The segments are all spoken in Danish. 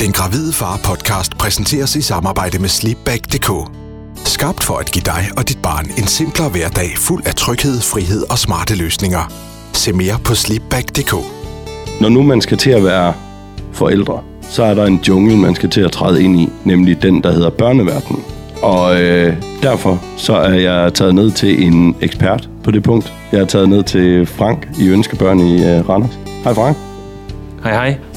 Den Gravide Far podcast præsenteres i samarbejde med Sleepback.dk. Skabt for at give dig og dit barn en simplere hverdag fuld af tryghed, frihed og smarte løsninger. Se mere på Sleepback.dk. Når nu man skal til at være forældre, så er der en jungle, man skal til at træde ind i, nemlig den, der hedder børneverdenen. Og øh, derfor så er jeg taget ned til en ekspert på det punkt. Jeg er taget ned til Frank i Ønskebørn i øh, Randers. Hej Frank. Hej hej.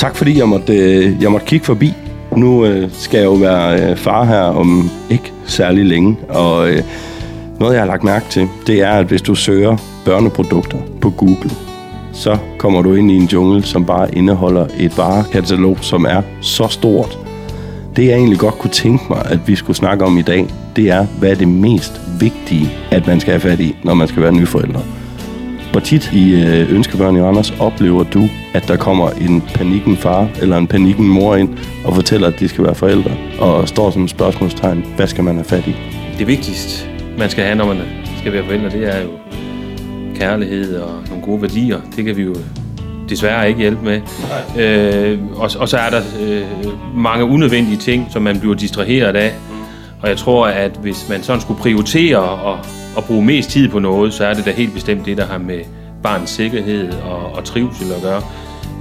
Tak fordi jeg måtte, øh, jeg måtte kigge forbi. Nu øh, skal jeg jo være øh, far her om ikke særlig længe, og øh, noget jeg har lagt mærke til, det er, at hvis du søger børneprodukter på Google, så kommer du ind i en jungle, som bare indeholder et varekatalog, som er så stort. Det jeg egentlig godt kunne tænke mig, at vi skulle snakke om i dag, det er, hvad er det mest vigtige, at man skal have fat i, når man skal være nyforældre. Hvor tit i øh, Ønskebørn i Randers oplever du, at der kommer en panikken far eller en panikken mor ind og fortæller, at de skal være forældre, og står som et spørgsmålstegn, hvad skal man have fat i? Det vigtigste, man skal have, når man skal være forældre, det er jo kærlighed og nogle gode værdier. Det kan vi jo desværre ikke hjælpe med. Øh, og, og så er der øh, mange unødvendige ting, som man bliver distraheret af. Og jeg tror, at hvis man sådan skulle prioritere og, og bruge mest tid på noget, så er det da helt bestemt det, der har med barns sikkerhed og, og trivsel at gøre.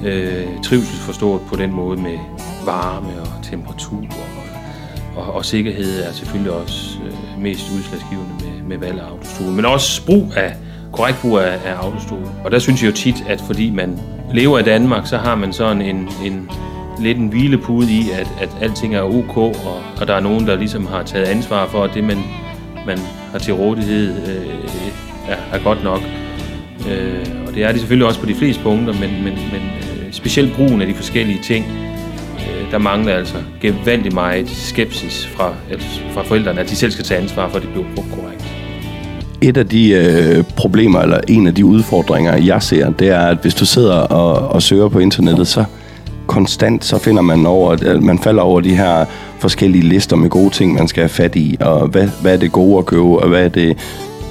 Øh, trivsel forstået på den måde med varme og temperatur og, og, og sikkerhed er selvfølgelig også øh, mest udslagsgivende med, med valg af autostol. Men også brug af, korrekt brug af, af autostol. Og der synes jeg jo tit, at fordi man lever i Danmark, så har man sådan en, en lidt en hvilepude i, at, at alting er ok, og, og der er nogen, der ligesom har taget ansvar for, at det, man, man har til rådighed, øh, er, er godt nok. Øh, og det er det selvfølgelig også på de fleste punkter, men, men, men øh, specielt brugen af de forskellige ting, øh, der mangler altså gevaldigt meget skepsis fra, at, fra forældrene, at de selv skal tage ansvar for, at det bliver brugt korrekt. Et af de øh, problemer, eller en af de udfordringer, jeg ser, det er, at hvis du sidder og, og søger på internettet, så konstant, så finder man over, at man falder over de her forskellige lister med gode ting, man skal have fat i, og hvad, hvad er det gode at købe, og hvad er det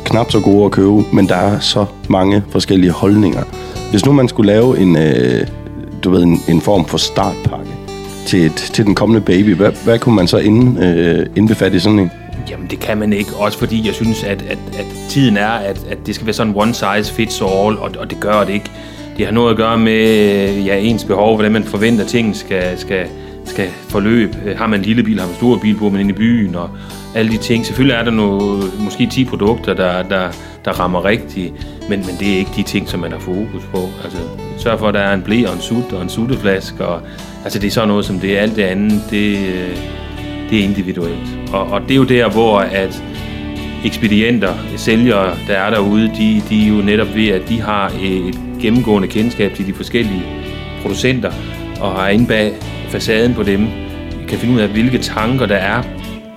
knap så gode at købe, men der er så mange forskellige holdninger. Hvis nu man skulle lave en, øh, du ved, en, en form for startpakke til, til den kommende baby, hvad, hvad kunne man så ind, øh, indbefatte i sådan en? Jamen det kan man ikke, også fordi jeg synes, at, at, at tiden er, at, at det skal være sådan one size fits all, og, og det gør det ikke. Det har noget at gøre med ja, ens behov, hvordan man forventer, at tingene skal, skal, skal forløbe. Har man en lille bil, har man en stor bil, bor man inde i byen, og alle de ting. Selvfølgelig er der noget, måske 10 produkter, der, der, der rammer rigtigt, men, men det er ikke de ting, som man har fokus på. Altså, sørg for, at der er en blæ og en sut og en sutteflaske. Og, altså, det er sådan noget som det. Alt det andet, det, det er individuelt. Og, og det er jo der, hvor at ekspedienter, sælgere, der er derude, de, de er jo netop ved, at de har et gennemgående kendskab til de forskellige producenter, og har inde bag facaden på dem, kan finde ud af, hvilke tanker der er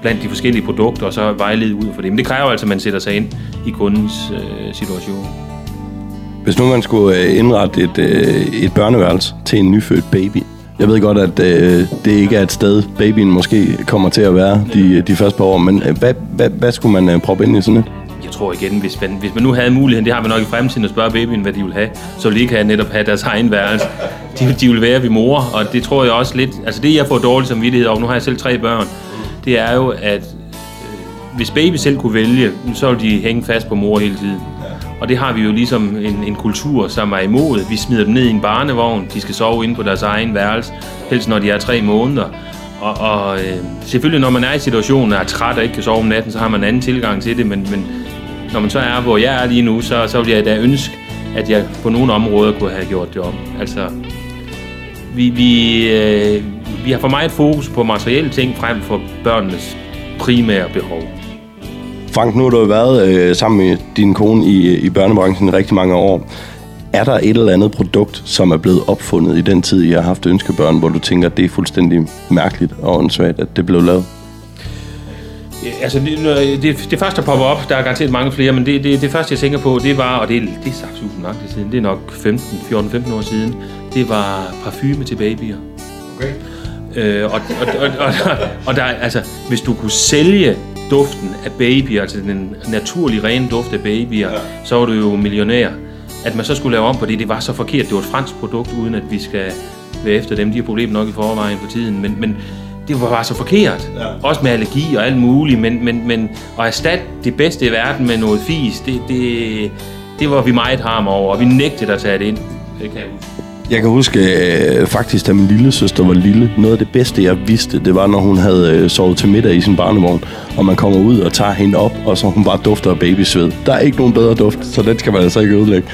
blandt de forskellige produkter, og så vejlede ud for det. Men det kræver altså, at man sætter sig ind i kundens øh, situation. Hvis nu man skulle øh, indrette et, øh, et børneværelse til en nyfødt baby, jeg ved godt, at øh, det ikke er et sted, babyen måske kommer til at være de, de første par år, men øh, hvad, hvad, hvad skulle man øh, proppe ind i sådan et? Jeg tror igen, hvis man, hvis man nu havde muligheden, det har vi nok i fremtiden at spørge babyen, hvad de vil have, så vil de ikke have netop have deres egen værelse. De, de vil være ved mor, og det tror jeg også lidt, altså det jeg får dårlig samvittighed over, nu har jeg selv tre børn, det er jo, at øh, hvis baby selv kunne vælge, så ville de hænge fast på mor hele tiden. Og det har vi jo ligesom en, en kultur, som er imod. Vi smider dem ned i en barnevogn, de skal sove inde på deres egen værelse, helst når de er tre måneder. Og, og øh, selvfølgelig, når man er i situationen og er træt og ikke kan sove om natten, så har man en anden tilgang til det, men, men når man så er, hvor jeg er lige nu, så, så vil jeg da ønske, at jeg på nogle områder kunne have gjort det om. Altså, vi, vi, øh, vi har for meget fokus på materielle ting frem for børnenes primære behov. Frank, nu har du været øh, sammen med din kone i, i børnebranchen i rigtig mange år. Er der et eller andet produkt, som er blevet opfundet i den tid, I har haft ønskebørn, hvor du tænker, at det er fuldstændig mærkeligt og åndssvagt, at det blev lavet? Altså, det, det, det første, der popper op, der er garanteret mange flere, men det, det, det første, jeg tænker på, det var, og det, det er sagt tusind lang tid siden, det er nok 15, 14-15 år siden, det var parfume til babyer. Okay. Øh, og, og, og, og, og der, altså, hvis du kunne sælge duften af babyer, altså den naturlige, rene duft af babyer, ja. så var du jo millionær. At man så skulle lave om på det, det var så forkert. Det var et fransk produkt, uden at vi skal være efter dem. De har problemer nok i forvejen for tiden, men, men det var bare så forkert. Ja. Også med allergi og alt muligt, men, men, men at erstatte det bedste i verden med noget fis, det, det, det var vi meget harm over, og vi nægtede at tage det ind. Det kan jeg huske. Jeg kan huske øh, faktisk, da min lille søster var lille, noget af det bedste, jeg vidste, det var, når hun havde øh, sovet til middag i sin barnevogn, og man kommer ud og tager hende op, og så hun bare dufter af babysved. Der er ikke nogen bedre duft, så den skal man altså ikke ødelægge.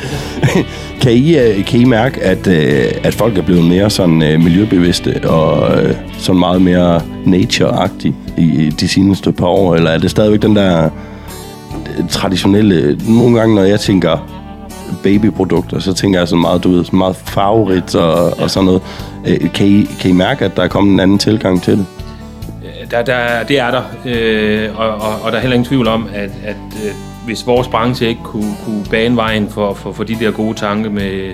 kan, I, øh, kan I mærke, at, øh, at folk er blevet mere sådan øh, miljøbevidste og øh, sådan meget mere nature-agtige i de seneste par år, eller er det stadigvæk den der øh, traditionelle... Nogle gange, når jeg tænker babyprodukter, så tænker jeg sådan meget, du ved, sådan meget farverigt og, ja. og sådan noget. Øh, kan I, kan I mærke, at der er kommet en anden tilgang til det? Der, der, det er der, øh, og, og, og der er heller ingen tvivl om, at, at øh, hvis vores branche ikke kunne, kunne bane vejen for, for, for de der gode tanker med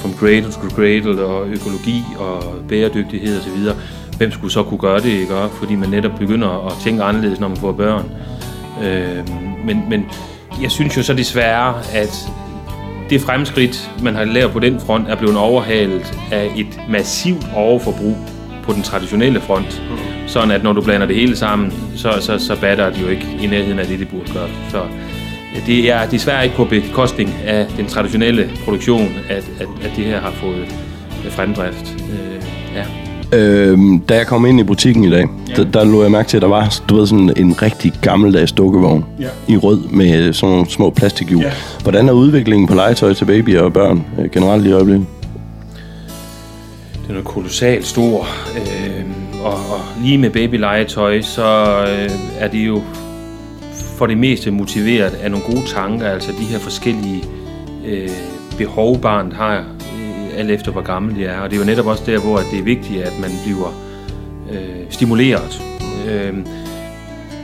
from cradle to cradle og økologi og bæredygtighed osv., hvem skulle så kunne gøre det, ikke? fordi man netop begynder at tænke anderledes, når man får børn. Øh, men, men jeg synes jo så desværre, at det fremskridt, man har lavet på den front, er blevet overhalet af et massivt overforbrug på den traditionelle front. Sådan at når du blander det hele sammen, så, så, så batter det jo ikke i nærheden af det, det burde gøre. Så det er desværre ikke på bekostning af den traditionelle produktion, at, at, at det her har fået fremdrift. Øh, ja. Øhm, da jeg kom ind i butikken i dag, ja. der, der lå jeg mærke til, at der var du ved, sådan en rigtig gammeldags dukkevogn ja. i rød med sådan nogle små plastikhjul. Ja. Hvordan er udviklingen på legetøj til babyer og børn øh, generelt i øjeblikket? Den er kolossalt stor. Øh, og, og lige med babylegetøj, så øh, er det jo for det meste motiveret af nogle gode tanker, altså de her forskellige øh, behov, barnet har alt efter hvor gammel de er. Og det er jo netop også der, hvor det er vigtigt, at man bliver øh, stimuleret. Øh,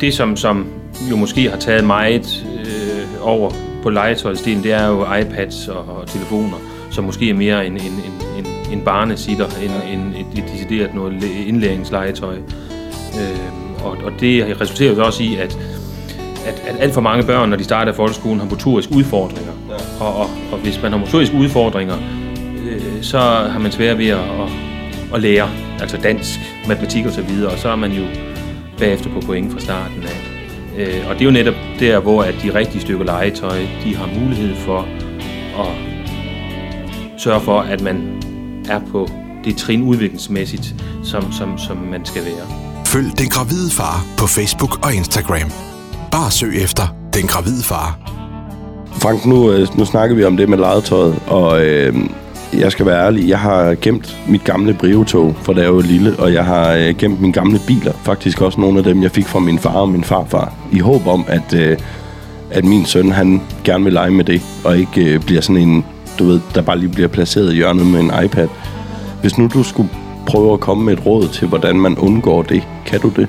det, som, som jo måske har taget meget øh, over på legetøjsdelen, det er jo iPads og, og telefoner, som måske er mere en, en, en, en, en barnesitter, end en, et, et decideret noget indlæringslegetøj. Øh, og, og det resulterer jo også i, at, at, at alt for mange børn, når de starter i folkeskolen, har motoriske udfordringer. Ja. Og, og, og hvis man har motoriske udfordringer, så har man svært ved at, at, at lære, altså dansk, matematik og så videre, og så er man jo bagefter på point fra starten af. Øh, og det er jo netop der, hvor at de rigtige stykker legetøj, de har mulighed for at sørge for, at man er på det trin udviklingsmæssigt, som, som, som man skal være. Følg Den Gravide Far på Facebook og Instagram. Bare søg efter Den Gravide Far. Frank, nu, øh, nu snakker vi om det med legetøjet, og øh, jeg skal være ærlig, jeg har gemt mit gamle brivetog, for da jeg var lille, og jeg har øh, gemt mine gamle biler. Faktisk også nogle af dem, jeg fik fra min far og min farfar. I håb om, at, øh, at min søn, han gerne vil lege med det, og ikke øh, bliver sådan en, du ved, der bare lige bliver placeret i hjørnet med en iPad. Hvis nu du skulle prøve at komme med et råd til, hvordan man undgår det, kan du det?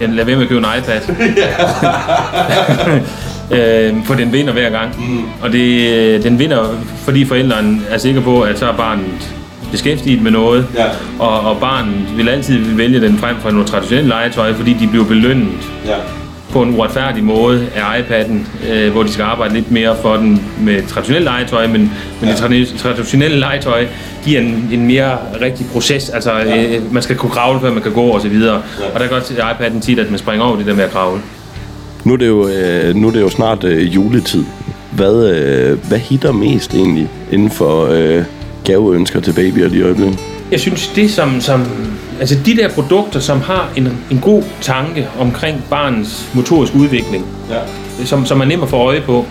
Jeg lader være med at købe en iPad. øh, for den vinder hver gang. Mm. Og det, øh, den vinder, fordi forældrene er sikre på, at så er barnet beskæftiget med noget, ja. og, og barnet vil altid vælge den frem for noget traditionelt legetøj, fordi de bliver belønnet ja. på en uretfærdig måde af iPad'en, øh, hvor de skal arbejde lidt mere for den med traditionelt legetøj, men, men ja. det traditionelle legetøj giver en, en mere rigtig proces, altså ja. øh, man skal kunne kravle, før man kan gå og så videre, ja. og der kan til iPad'en tit, at man springer over det der med at kravle. Nu er det jo, øh, nu er det jo snart øh, juletid. Hvad, øh, hvad hitter mest egentlig inden for øh, gaveønsker til babyer i øjeblikket? Jeg synes, det som, som... Altså de der produkter, som har en, en god tanke omkring barnets motoriske udvikling, ja. som, som man nemt at få øje på,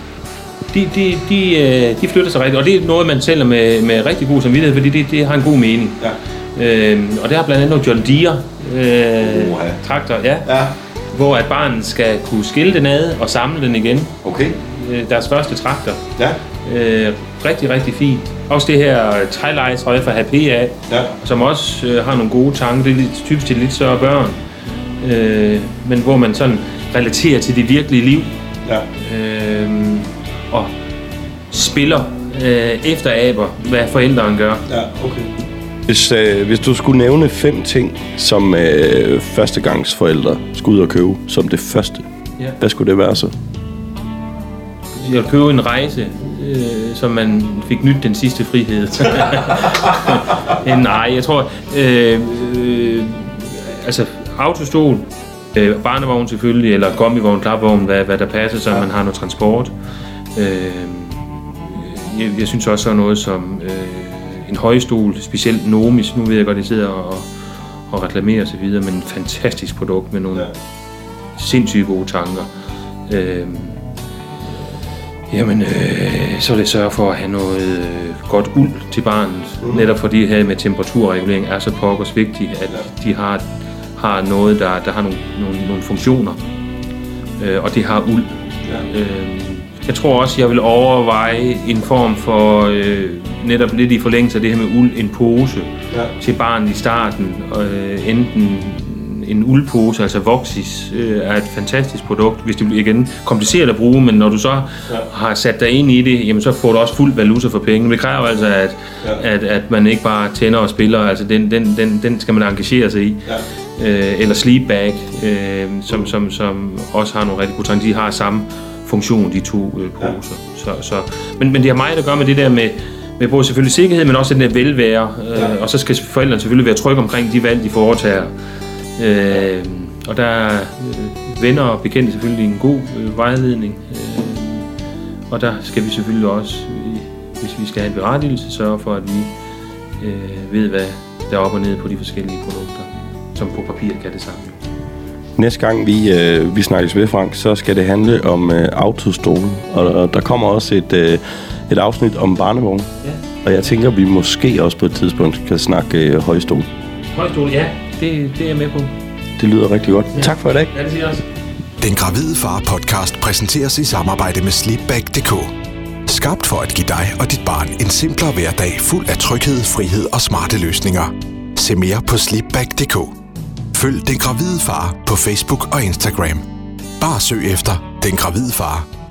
de, de, de, øh, de flytter sig rigtigt. Og det er noget, man sælger med, med rigtig god samvittighed, fordi det, det har en god mening. Ja. Øh, og der er blandt andet John Deere øh, traktor, ja. ja hvor at barnet skal kunne skille den ad og samle den igen. Okay. Øh, deres første traktor. Ja. Øh, rigtig, rigtig fint. Også det her trælegetøj fra HP af, ja. som også øh, har nogle gode tanker. Det er lidt, typisk til lidt større børn. Øh, men hvor man sådan relaterer til det virkelige liv. Ja. Øh, og spiller øh, efter aber, hvad forældrene gør. Ja, okay. Hvis, øh, hvis du skulle nævne fem ting, som øh, førstegangsforældre skulle ud og købe som det første, ja. hvad skulle det være så? Jeg købe en rejse øh, så man fik nyt den sidste frihed. Øh, Nej, jeg tror... Øh, øh, altså, autostol, øh, barnevogn selvfølgelig, eller gummivogn, klapvogn, hvad, hvad der passer, så man har noget transport. Øh, jeg, jeg synes også sådan noget som øh, en højstol, specielt Nomis, nu ved jeg godt, at I sidder og, og reklamerer osv., men en fantastisk produkt med nogle ja. sindssygt gode tanker. Øh, Jamen, øh, så vil jeg sørge for at have noget øh, godt uld til barnet. Mm. Netop fordi her med temperaturregulering er så pokkers vigtigt, at de har, har noget, der, der har nogle, nogle, nogle funktioner. Øh, og det har uld. Ja. Øh, jeg tror også, jeg vil overveje en form for, øh, netop lidt i forlængelse af det her med uld, en pose ja. til barnet i starten. Øh, enten en uldpose, altså Voxis, øh, er et fantastisk produkt, hvis det bliver igen kompliceret at bruge, men når du så ja. har sat dig ind i det, jamen så får du også fuld valuta for penge. Det kræver altså, at, ja. at, at man ikke bare tænder og spiller, altså den, den, den, den skal man engagere sig i. Ja. Øh, eller Sleepbag, øh, som, som, som også har nogle rigtig gode De har samme funktion, de to øh, poser. Ja. Så, så, men, men det har meget at gøre med det der med, med både selvfølgelig sikkerhed, men også den der velvære. Øh, ja. Og så skal forældrene selvfølgelig være trygge omkring de valg, de foretager. Øh, og der er øh, venner og bekendte selvfølgelig en god øh, vejledning. Øh, og der skal vi selvfølgelig også, hvis vi skal have en berettigelse, sørge for, at vi øh, ved, hvad der er op og ned på de forskellige produkter, som på papir kan det samme. Næste gang vi, øh, vi snakkes ved, Frank, så skal det handle om øh, autostolen. Og, og der kommer også et, øh, et afsnit om barnevogn. Ja. Og jeg tænker, at vi måske også på et tidspunkt kan snakke øh, højstol. Højstol, ja det, det er jeg med på. Det lyder rigtig godt. Ja. Tak for i dag. Ja, det siger også. Den Gravide Far podcast præsenteres i samarbejde med Sleepback.dk. Skabt for at give dig og dit barn en simplere hverdag fuld af tryghed, frihed og smarte løsninger. Se mere på Sleepback.dk. Følg Den Gravide Far på Facebook og Instagram. Bare søg efter Den Gravide Far